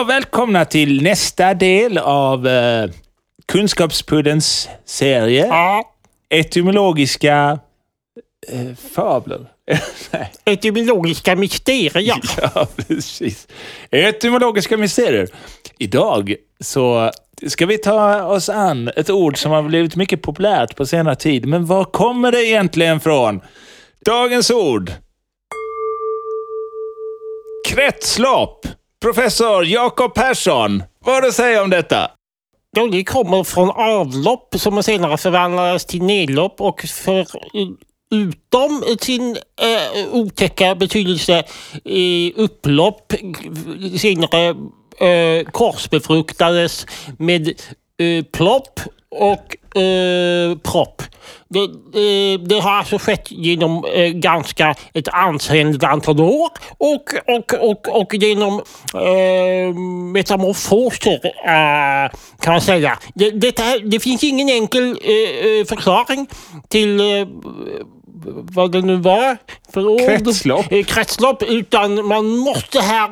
Och välkomna till nästa del av uh, Kunskapspuddens serie. Ja. Etymologiska uh, fabler. Etymologiska mysterier. ja, precis. Etymologiska mysterier. Idag så ska vi ta oss an ett ord som har blivit mycket populärt på senare tid. Men var kommer det egentligen från? Dagens ord. Kretslopp. Professor Jakob Persson, vad har du att säga om detta? Ja, det kommer från avlopp som senare förvandlades till nedlopp och för utom sin eh, otäcka betydelse i upplopp senare eh, korsbefruktades med eh, plopp och eh, propp. Det, det, det, har alltså skett genom eh, ganska ett ansenligt antal år och, och, och, och genom eh, metamorfoser eh, kan man säga. Det, det, det finns ingen enkel eh, eh, förklaring till eh, vad det nu var för ord. Kretslopp. Kretslopp. Utan man måste här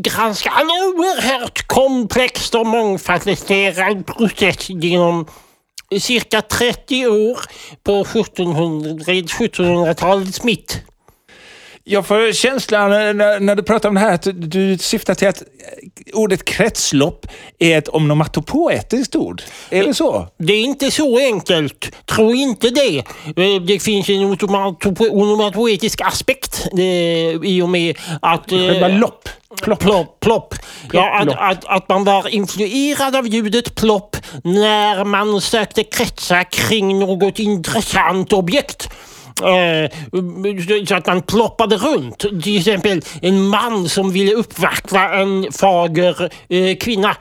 granska en oerhört komplex och mångfacetterad process genom cirka 30 år på 1700-talets mitt. Jag får känslan när, när, du pratar om det här att du syftar till att ordet kretslopp är ett onomatopoetiskt ord. Är det så? Det är inte så enkelt. Tro inte det. Eh, det finns en onomatopoetisk aspekt eh, i och med att... Eh, Själva lopp? Plopp. Plopp, plopp. Ja, att, att, att, man var influerad av ljudet plopp när man sökte kretsa kring något intressant objekt. Eh, så att man ploppade runt. Till exempel en man som ville uppvakta en fager eh, kvinna.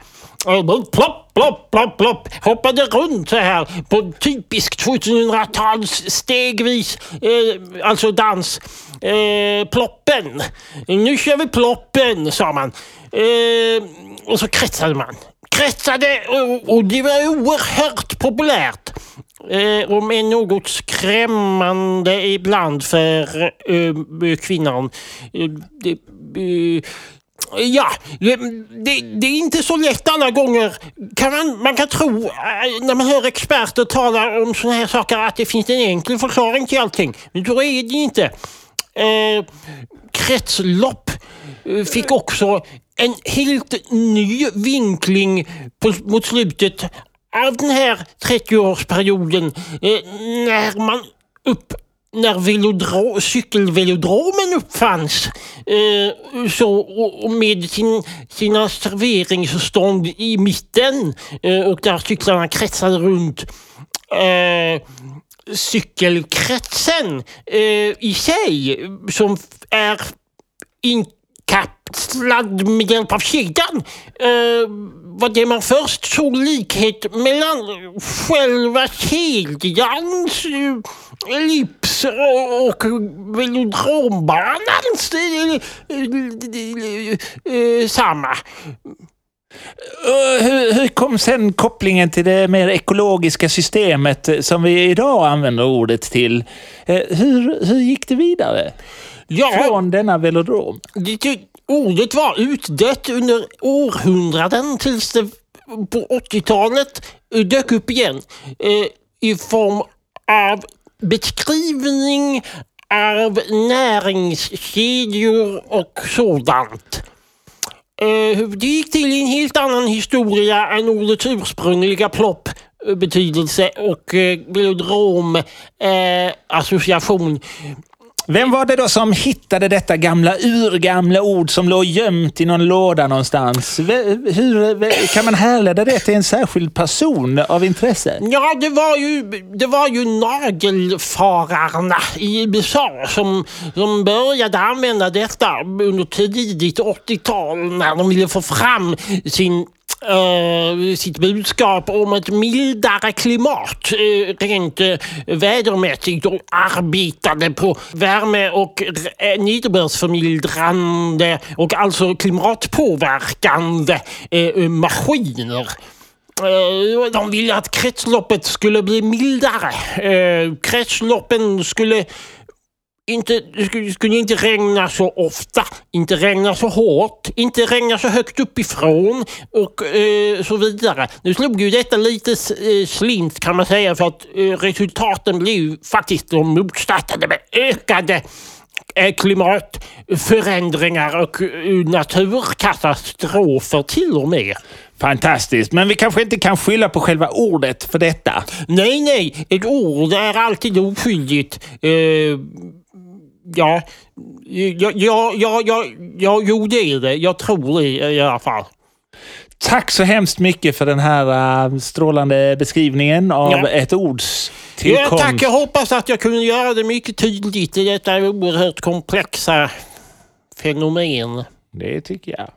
Eh, plopp, plopp, plopp, plopp. Hoppade runt så här på typiskt 1700-tals stegvis, eh, alltså dans. Eh, ploppen. Nu kör vi ploppen, sa man. Eh, och så kretsade man. Kretsade och, och det var oerhört populärt. Eh, om än något skrämmande ibland för eh, kvinnan. Eh, det, eh, Ja, det, det, är inte så lätt alla gånger. Kan man, man kan tro, eh, när man hör experter tala om sådana här saker, att det finns en enkel förklaring till allting. Men så är det inte. Eh, kretslopp eh, fick också en helt ny vinkling på, mot slutet av den här 30-årsperioden eh, när man upp när velodro, cykelvelodromen uppfanns eh, så, med sin, sina serveringsstånd i mitten eh, och där cyklarna kretsade runt. Eh, cykelkretsen eh, i sig som är Kapslad med hjälp av kedjan eh, var det man först såg likhet mellan själva kedjans eh, ellips och velodrombanans eh, eh, samma. Hur, hur, kom sen kopplingen till det mer ekologiska systemet som vi idag använder ordet till? Hur, hur gick det vidare? Ja, Från denna velodrom? Det, Ordet var utdött under århundraden tills det på 80-talet dök upp igen eh, i form av beskrivning av näringskedjor och sådant. Eh, det gick till i en helt annan historia än ordets ursprungliga plopp-betydelse eh, och eh, blodrom eh, association. Vem var det då som hittade detta gamla urgamla ord som låg gömt i någon låda någonstans? Hur, kan man härleda det till en särskild person av intresse? Ja, det var ju, det var ju nagelfararna i USA som, som började använda detta under tidigt 80-tal när de ville få fram sin Eh, sitt budskap om ett mildare klimat uh, rent uh, vädermässigt och arbetade på värme och uh, nederbördsförmildrande och alltså klimatpåverkande uh, maskiner. De ville att kretsloppet skulle bli mildare. Kretsloppen skulle inte, det skulle, inte regna så ofta, inte regna så hårt, inte regna så högt uppifrån och eh, så vidare. Nu slog ju detta lite eh, slint kan man säga för att eh, resultaten blev faktiskt de motsatta. med ökade eh, klimatförändringar och eh, naturkatastrofer till och med. Fantastiskt, men vi kanske inte kan skylla på själva ordet för detta. Nej, nej, ett ord är alltid oskyldigt. Eh, ja, ja, ja, ja, ja, ja, jo det är det. Jag tror det i alla fall. Tack så hemskt mycket för den här uh, strålande beskrivningen av Ja. ett ords Ja, tillkomst. tack, jag hoppas att jag kunde göra det mycket tydligt i detta oerhört komplexa fenomen. Det tycker jag.